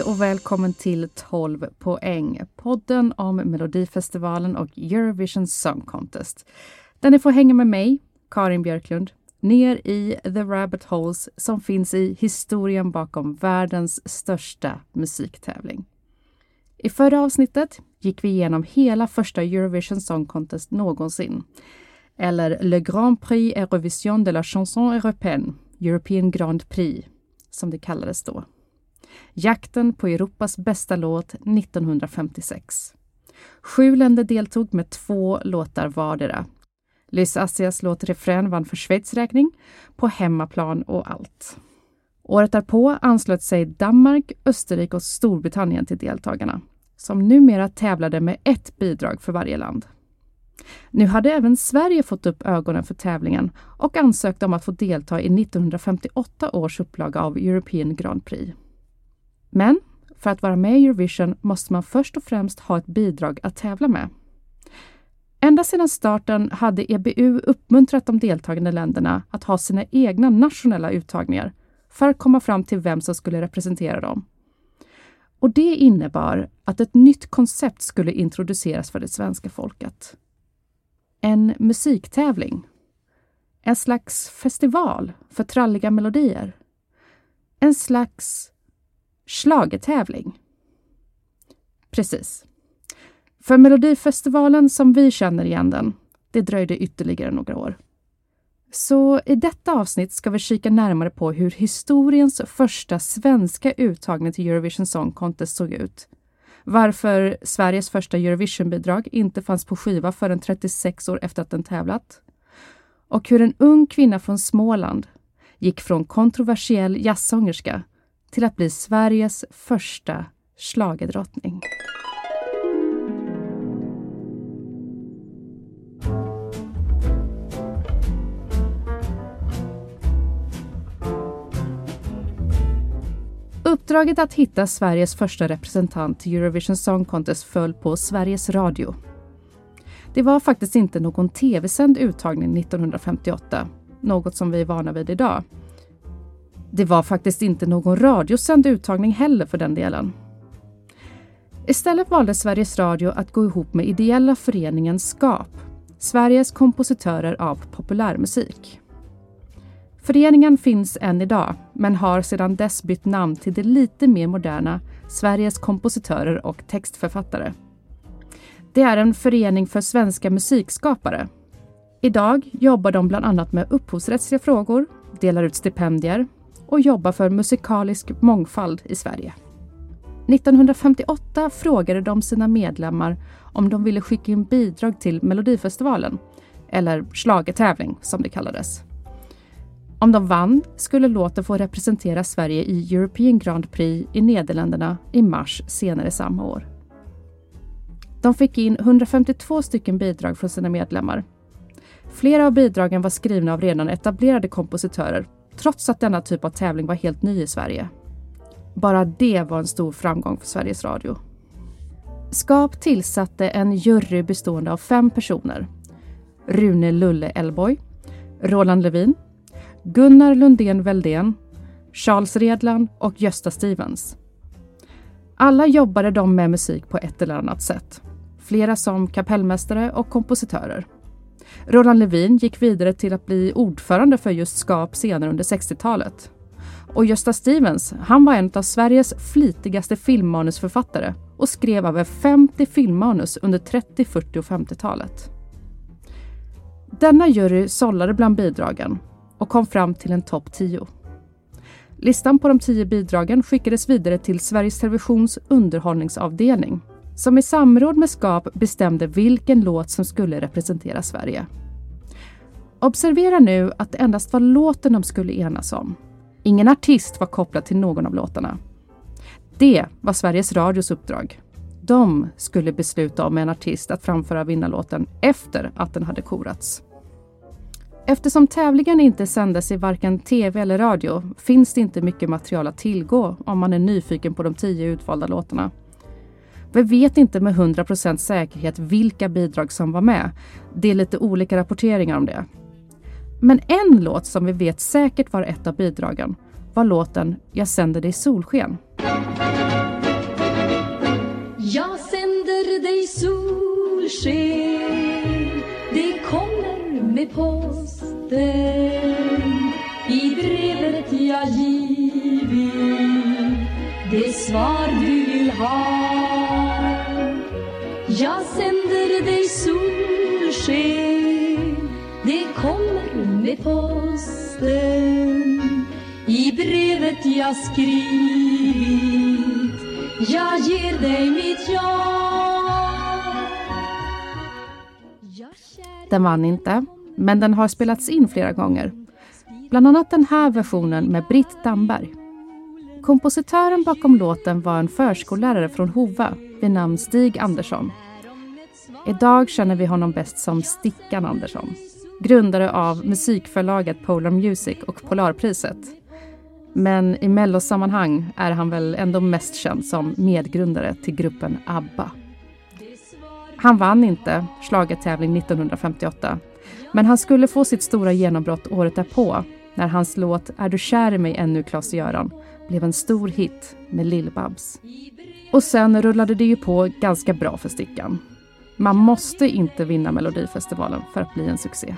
Hej och välkommen till 12 poäng, podden om Melodifestivalen och Eurovision Song Contest. Där ni får hänga med mig, Karin Björklund, ner i the rabbit holes som finns i historien bakom världens största musiktävling. I förra avsnittet gick vi igenom hela första Eurovision Song Contest någonsin. Eller Le Grand Prix Eurovision de la Chanson Européenne, European Grand Prix, som det kallades då. Jakten på Europas bästa låt 1956. Sju länder deltog med två låtar vardera. Lys Assias låt Refrän vann för Schweiz räkning, på hemmaplan och allt. Året därpå anslöt sig Danmark, Österrike och Storbritannien till deltagarna, som numera tävlade med ett bidrag för varje land. Nu hade även Sverige fått upp ögonen för tävlingen och ansökte om att få delta i 1958 års upplaga av European Grand Prix. Men för att vara med i Eurovision måste man först och främst ha ett bidrag att tävla med. Ända sedan starten hade EBU uppmuntrat de deltagande länderna att ha sina egna nationella uttagningar för att komma fram till vem som skulle representera dem. Och det innebar att ett nytt koncept skulle introduceras för det svenska folket. En musiktävling. En slags festival för tralliga melodier. En slags schlagertävling. Precis. För Melodifestivalen som vi känner igen den, det dröjde ytterligare några år. Så i detta avsnitt ska vi kika närmare på hur historiens första svenska uttagning till Eurovision Song Contest såg ut. Varför Sveriges första Eurovision-bidrag inte fanns på skiva förrän 36 år efter att den tävlat. Och hur en ung kvinna från Småland gick från kontroversiell jazzsångerska till att bli Sveriges första schlagerdrottning. Uppdraget att hitta Sveriges första representant till Eurovision Song Contest föll på Sveriges Radio. Det var faktiskt inte någon tv-sänd uttagning 1958, något som vi är vana vid idag. Det var faktiskt inte någon radiosänd uttagning heller för den delen. Istället valde Sveriges Radio att gå ihop med ideella föreningen SKAP, Sveriges kompositörer av populärmusik. Föreningen finns än idag, men har sedan dess bytt namn till det lite mer moderna Sveriges kompositörer och textförfattare. Det är en förening för svenska musikskapare. Idag jobbar de bland annat med upphovsrättsliga frågor, delar ut stipendier och jobbar för musikalisk mångfald i Sverige. 1958 frågade de sina medlemmar om de ville skicka in bidrag till Melodifestivalen, eller schlagertävling som det kallades. Om de vann skulle låten få representera Sverige i European Grand Prix i Nederländerna i mars senare samma år. De fick in 152 stycken bidrag från sina medlemmar. Flera av bidragen var skrivna av redan etablerade kompositörer trots att denna typ av tävling var helt ny i Sverige. Bara det var en stor framgång för Sveriges Radio. Skap tillsatte en jury bestående av fem personer. Rune Lulle Elboy, Roland Levin, Gunnar Lundén Veldén, Charles Redland och Gösta Stevens. Alla jobbade de med musik på ett eller annat sätt. Flera som kapellmästare och kompositörer. Roland Levin gick vidare till att bli ordförande för just Skap senare under 60-talet. Och Gösta Stevens, han var en av Sveriges flitigaste filmmanusförfattare och skrev över 50 filmmanus under 30, 40 och 50-talet. Denna jury sållade bland bidragen och kom fram till en topp 10. Listan på de tio bidragen skickades vidare till Sveriges Televisions underhållningsavdelning som i samråd med SKAP bestämde vilken låt som skulle representera Sverige. Observera nu att det endast var låten de skulle enas om. Ingen artist var kopplad till någon av låtarna. Det var Sveriges Radios uppdrag. De skulle besluta om en artist att framföra vinnarlåten efter att den hade korats. Eftersom tävlingen inte sändes i varken tv eller radio finns det inte mycket material att tillgå om man är nyfiken på de tio utvalda låtarna. Vi vet inte med 100% säkerhet vilka bidrag som var med. Det är lite olika rapporteringar om det. Men en låt som vi vet säkert var ett av bidragen var låten Jag sänder dig solsken. Jag sänder dig solsken Det kommer med posten I brevet jag givit Det svar du vill ha jag sänder dig solsken Det kommer med posten I brevet jag skrivit Jag ger dig mitt ja Den vann inte, men den har spelats in flera gånger. Bland annat den här versionen med Britt Damberg. Kompositören bakom låten var en förskollärare från Hova vid namn Stig Andersson. Idag känner vi honom bäst som Stickan Andersson. Grundare av musikförlaget Polar Music och Polarpriset. Men i mellosammanhang är han väl ändå mest känd som medgrundare till gruppen ABBA. Han vann inte schlagertävling 1958, men han skulle få sitt stora genombrott året därpå när hans låt Är du kär i mig ännu, Klas-Göran blev en stor hit med Lill-Babs. Och sen rullade det ju på ganska bra för Stickan. Man måste inte vinna Melodifestivalen för att bli en succé.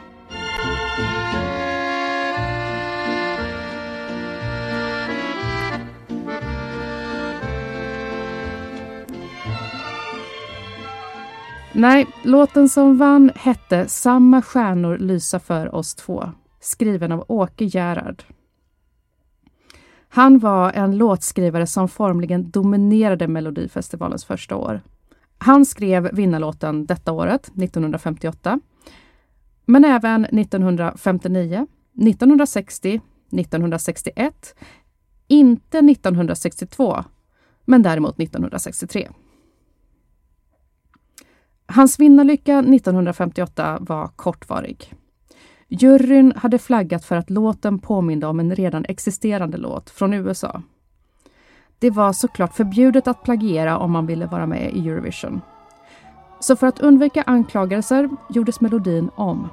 Nej, låten som vann hette Samma stjärnor lysa för oss två, skriven av Åke Gerhard. Han var en låtskrivare som formligen dominerade Melodifestivalens första år. Han skrev vinnarlåten detta året, 1958, men även 1959, 1960, 1961, inte 1962, men däremot 1963. Hans vinnarlycka 1958 var kortvarig. Juryn hade flaggat för att låten påminde om en redan existerande låt från USA. Det var såklart förbjudet att plagiera om man ville vara med i Eurovision. Så för att undvika anklagelser gjordes melodin om.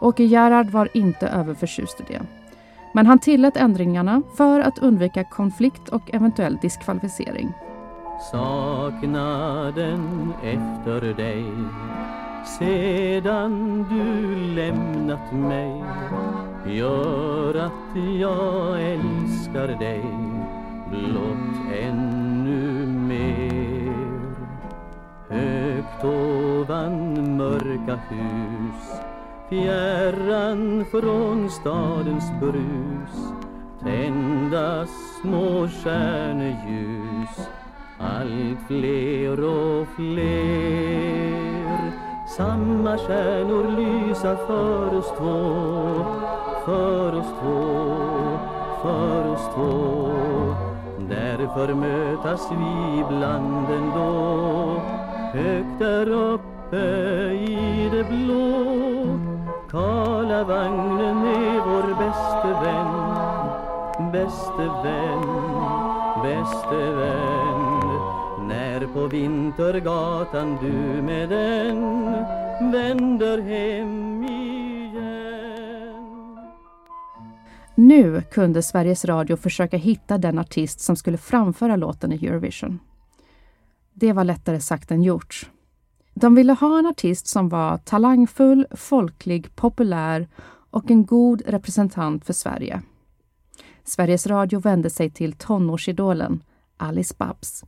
Åke Gerhard var inte överförtjust i det. Men han tillät ändringarna för att undvika konflikt och eventuell diskvalificering. Saknaden efter dig sedan du lämnat mig gör att jag älskar dig blott ännu mer. Högt ovan mörka hus fjärran från stadens brus. Tändas små stjärneljus allt fler och fler. Samma stjärnor lysa för oss två För oss två, för oss två. Därför mötas vi ibland ändå. Högt där uppe i det blå Karlavagnen är vår bäste vän. Bäste vän, bäste vän när på Vintergatan du med den vänder hem Nu kunde Sveriges Radio försöka hitta den artist som skulle framföra låten i Eurovision. Det var lättare sagt än gjort. De ville ha en artist som var talangfull, folklig, populär och en god representant för Sverige. Sveriges Radio vände sig till tonårsidolen Alice Babs.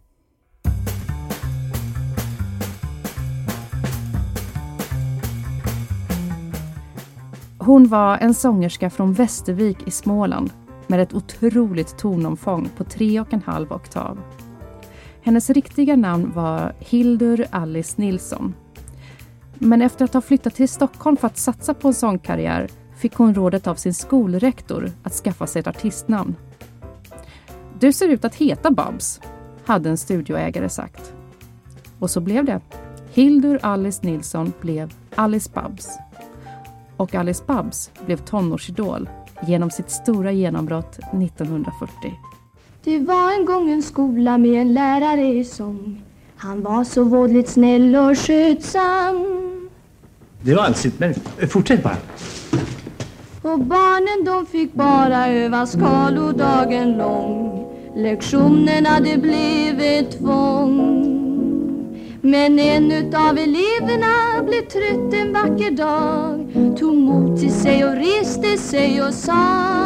Hon var en sångerska från Västervik i Småland med ett otroligt tonomfång på tre och en halv oktav. Hennes riktiga namn var Hildur Alice Nilsson. Men efter att ha flyttat till Stockholm för att satsa på en sångkarriär fick hon rådet av sin skolrektor att skaffa sig ett artistnamn. Du ser ut att heta Babs, hade en studioägare sagt. Och så blev det. Hildur Alice Nilsson blev Alice Babs och Alice Babs blev tonårsidol genom sitt stora genombrott 1940. Det var en gång en skola med en lärare i sång Han var så vådligt snäll och skötsam Det var alldeles men fortsätt bara. Och barnen de fick bara öva skalor dagen lång Lektionerna det blev ett tvång men en utav eleverna blev trött en vacker dag Tog mod till sig och reste sig och sa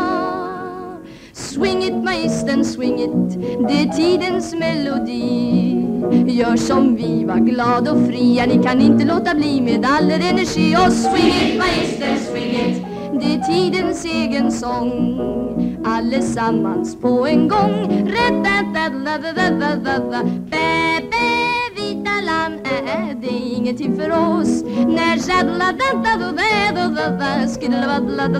Swing it magistern, swing it, det är tidens melodi. Gör som vi, var glad och fria, ni kan inte låta bli med all er energi. Och swing it magistern, swing it, det är tidens egen sång. Allesammans på en gång. Bä, vita lamm, Eh, eh, det är ingenting för oss När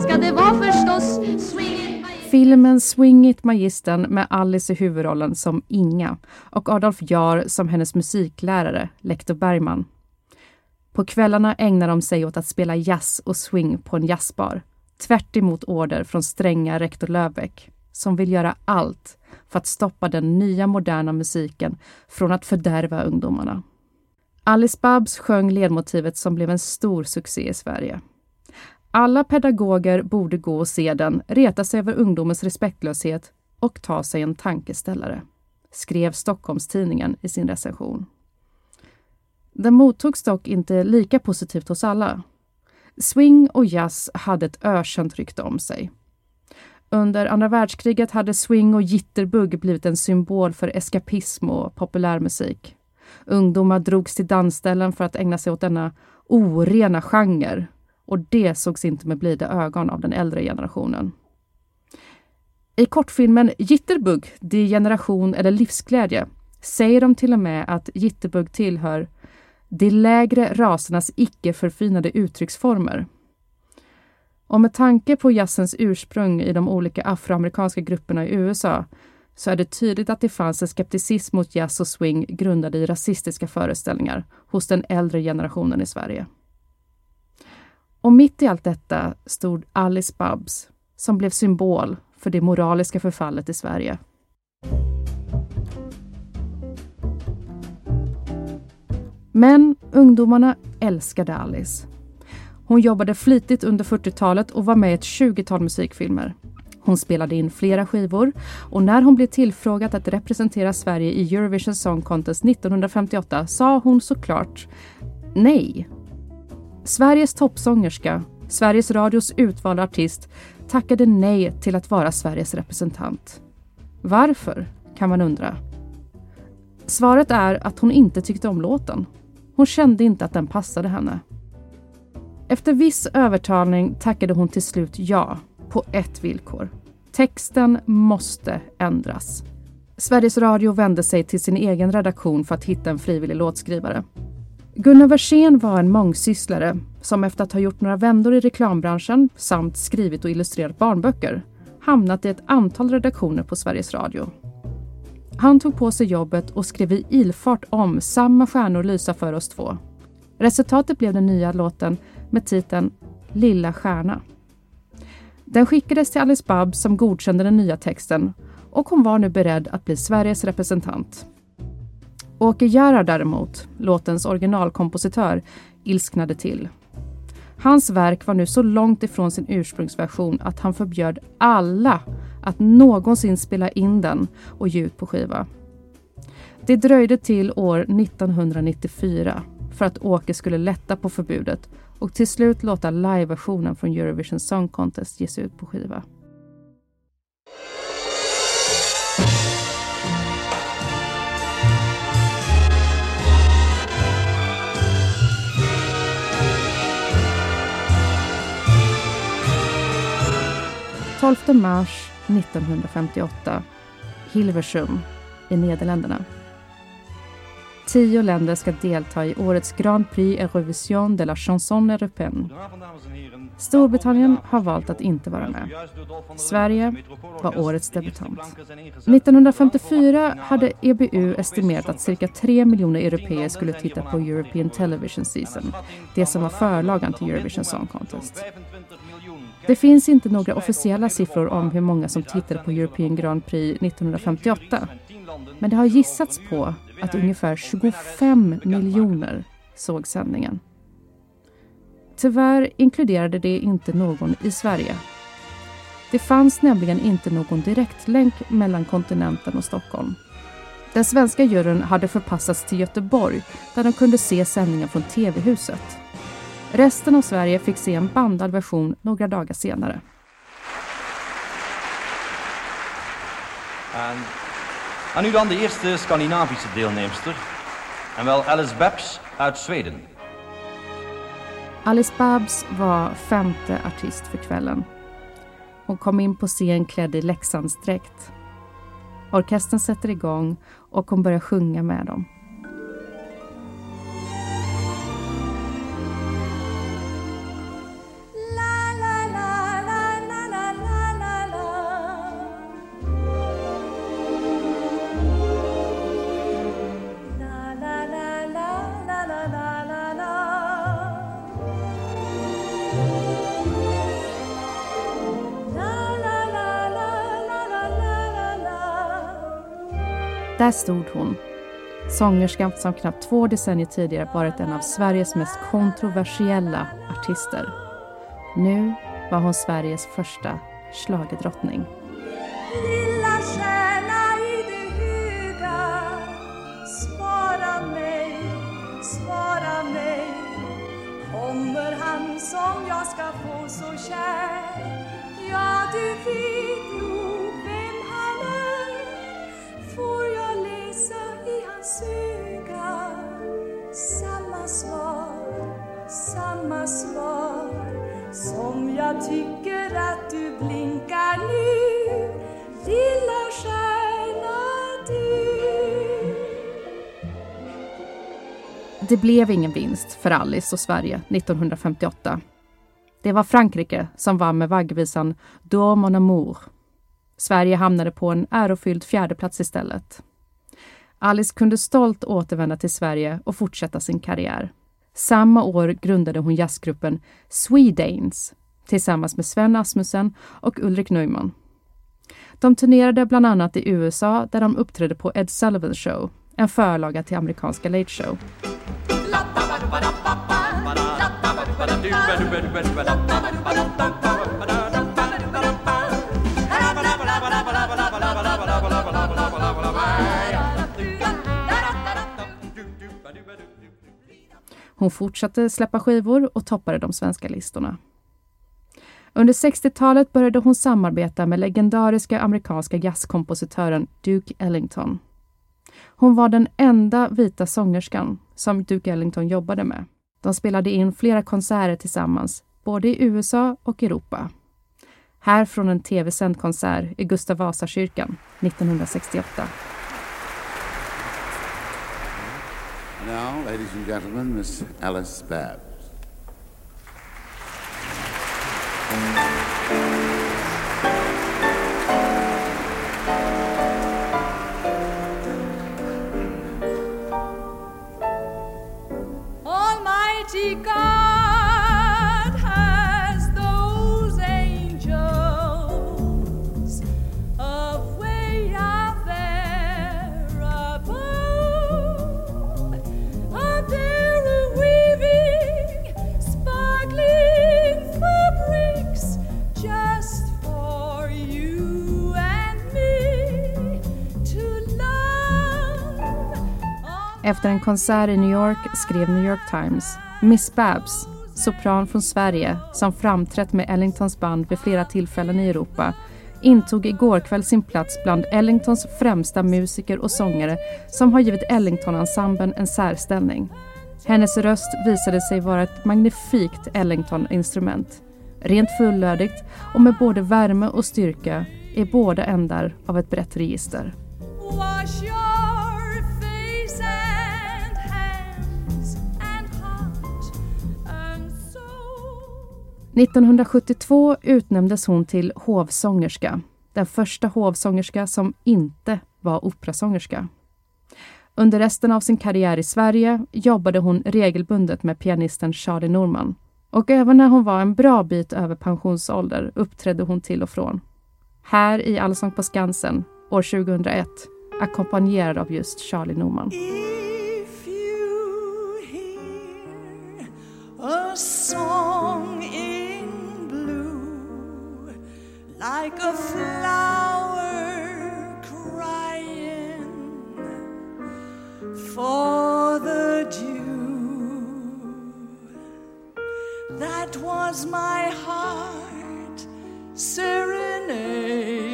ska det vara förstås Swing it Filmen Swing It Magistern med Alice i huvudrollen som Inga och Adolf Jar som hennes musiklärare, lektor Bergman. På kvällarna ägnar de sig åt att spela jazz och swing på en jazzbar. Tvärt order från stränga rektor Löfbeck, som vill göra allt för att stoppa den nya moderna musiken från att fördärva ungdomarna. Alice Babs sjöng ledmotivet som blev en stor succé i Sverige. Alla pedagoger borde gå och se den, reta sig över ungdomens respektlöshet och ta sig en tankeställare, skrev Stockholms-Tidningen i sin recension. Den mottogs dock inte lika positivt hos alla. Swing och jazz hade ett ökänt rykte om sig. Under andra världskriget hade swing och jitterbug blivit en symbol för eskapism och populärmusik. Ungdomar drogs till dansställen för att ägna sig åt denna orena genre och det sågs inte med blida ögon av den äldre generationen. I kortfilmen Jitterbug, degeneration eller livsglädje säger de till och med att jitterbug tillhör de lägre rasernas icke förfinade uttrycksformer. Och med tanke på jazzens ursprung i de olika afroamerikanska grupperna i USA så är det tydligt att det fanns en skepticism mot jazz och swing grundad i rasistiska föreställningar hos den äldre generationen i Sverige. Och mitt i allt detta stod Alice Babs som blev symbol för det moraliska förfallet i Sverige. Men ungdomarna älskade Alice. Hon jobbade flitigt under 40-talet och var med i ett 20-tal musikfilmer. Hon spelade in flera skivor och när hon blev tillfrågad att representera Sverige i Eurovision Song Contest 1958 sa hon såklart nej. Sveriges toppsångerska, Sveriges Radios utvalda artist, tackade nej till att vara Sveriges representant. Varför, kan man undra. Svaret är att hon inte tyckte om låten. Hon kände inte att den passade henne. Efter viss övertalning tackade hon till slut ja, på ett villkor. Texten måste ändras. Sveriges Radio vände sig till sin egen redaktion för att hitta en frivillig låtskrivare. Gunnar Versén var en mångsysslare som efter att ha gjort några vändor i reklambranschen samt skrivit och illustrerat barnböcker hamnat i ett antal redaktioner på Sveriges Radio. Han tog på sig jobbet och skrev i ilfart om Samma stjärnor lysa för oss två. Resultatet blev den nya låten med titeln Lilla stjärna. Den skickades till Alice Babs som godkände den nya texten och hon var nu beredd att bli Sveriges representant. Åke Gerhard däremot, låtens originalkompositör, ilsknade till. Hans verk var nu så långt ifrån sin ursprungsversion att han förbjöd alla att någonsin spela in den och ge ut på skiva. Det dröjde till år 1994 för att Åke skulle lätta på förbudet och till slut låta liveversionen från Eurovision Song Contest ges ut på skiva. 12 mars 1958, Hilversum i Nederländerna. Tio länder ska delta i årets Grand Prix Eurovision de la chanson européenne. Storbritannien har valt att inte vara med. Sverige var årets debutant. 1954 hade EBU estimerat att cirka 3 miljoner europeer skulle titta på European Television Season, det som var förlagan till Eurovision Song Contest. Det finns inte några officiella siffror om hur många som tittade på European Grand Prix 1958. Men det har gissats på att ungefär 25 miljoner såg sändningen. Tyvärr inkluderade det inte någon i Sverige. Det fanns nämligen inte någon direktlänk mellan kontinenten och Stockholm. Den svenska juryn hade förpassats till Göteborg där de kunde se sändningen från TV-huset. Resten av Sverige fick se en bandad version några dagar senare. En, en nu dan de eerste Scandinavische deelnemster. En wel Alice Babs uit Zweden. Alice Babs var femte artist för kvällen. Hon kom in på scen klädd i Leksandsdräkt. Orkestern sätter igång och hon börjar sjunga med dem. Där stod hon, sångerskan som knappt två decennier tidigare varit en av Sveriges mest kontroversiella artister. Nu var hon Sveriges första schlagerdrottning. Lilla stjärna i det höga Svara mig, svara mig Kommer han som jag ska få så kär Ja, du vet Samma svar, samma svar Som jag tycker att du blinkar nu Lilla stjärna du Det blev ingen vinst för Alice och Sverige 1958. Det var Frankrike som vann med vaggvisan D'Or mon amour. Sverige hamnade på en ärofylld fjärdeplats istället. Alice kunde stolt återvända till Sverige och fortsätta sin karriär. Samma år grundade hon jazzgruppen Swedanes tillsammans med Sven Asmussen och Ulrik Neumann. De turnerade bland annat i USA där de uppträdde på Ed Sullivan Show, en förlaga till amerikanska Late Show. Hon fortsatte släppa skivor och toppade de svenska listorna. Under 60-talet började hon samarbeta med legendariska amerikanska jazzkompositören Duke Ellington. Hon var den enda vita sångerskan som Duke Ellington jobbade med. De spelade in flera konserter tillsammans, både i USA och Europa. Här från en tv-sänd konsert i Gustav Vasakyrkan 1968. Ladies and gentlemen, Miss Alice Babs. Efter en konsert i New York skrev New York Times Miss Babs, sopran från Sverige som framträtt med Ellingtons band vid flera tillfällen i Europa, intog igår kväll sin plats bland Ellingtons främsta musiker och sångare som har givit Ellington-ensemblen en särställning. Hennes röst visade sig vara ett magnifikt Ellington-instrument. Rent fullödigt och med både värme och styrka i båda ändar av ett brett register. 1972 utnämndes hon till hovsångerska, den första hovsångerska som inte var operasångerska. Under resten av sin karriär i Sverige jobbade hon regelbundet med pianisten Charlie Norman. Och även när hon var en bra bit över pensionsålder uppträdde hon till och från. Här i Allsång på Skansen år 2001 ackompanjerad av just Charlie Norman. If you hear a song like a flower crying for the dew. That was my heart serenade.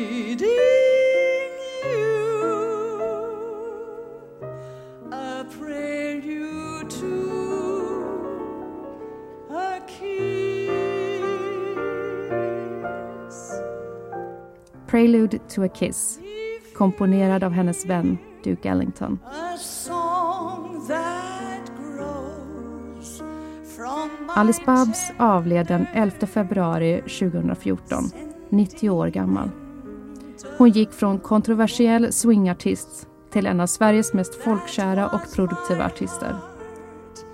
Prelude to a Kiss, komponerad av hennes vän Duke Ellington. Alice Babs avled den 11 februari 2014, 90 år gammal. Hon gick från kontroversiell swingartist till en av Sveriges mest folkkära och produktiva artister.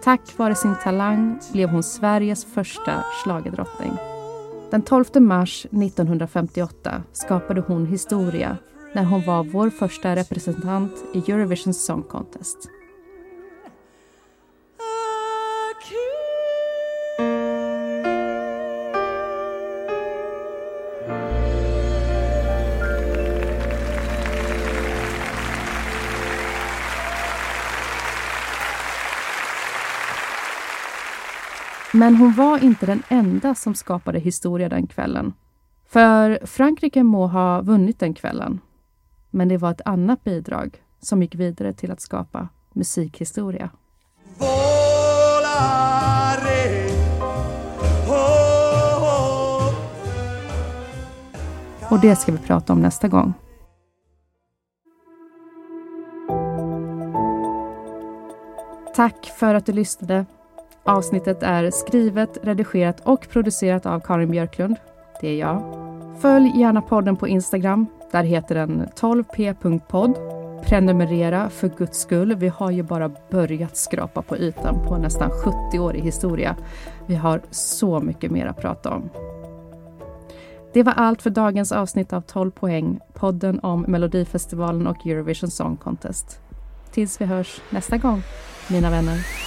Tack vare sin talang blev hon Sveriges första schlagerdrottning. Den 12 mars 1958 skapade hon historia när hon var vår första representant i Eurovision Song Contest. Men hon var inte den enda som skapade historia den kvällen. För Frankrike må ha vunnit den kvällen. Men det var ett annat bidrag som gick vidare till att skapa musikhistoria. Och det ska vi prata om nästa gång. Tack för att du lyssnade. Avsnittet är skrivet, redigerat och producerat av Karin Björklund. Det är jag. Följ gärna podden på Instagram. Där heter den 12p.podd. Prenumerera för guds skull. Vi har ju bara börjat skrapa på ytan på nästan 70 år i historia. Vi har så mycket mer att prata om. Det var allt för dagens avsnitt av 12 poäng, podden om Melodifestivalen och Eurovision Song Contest. Tills vi hörs nästa gång, mina vänner.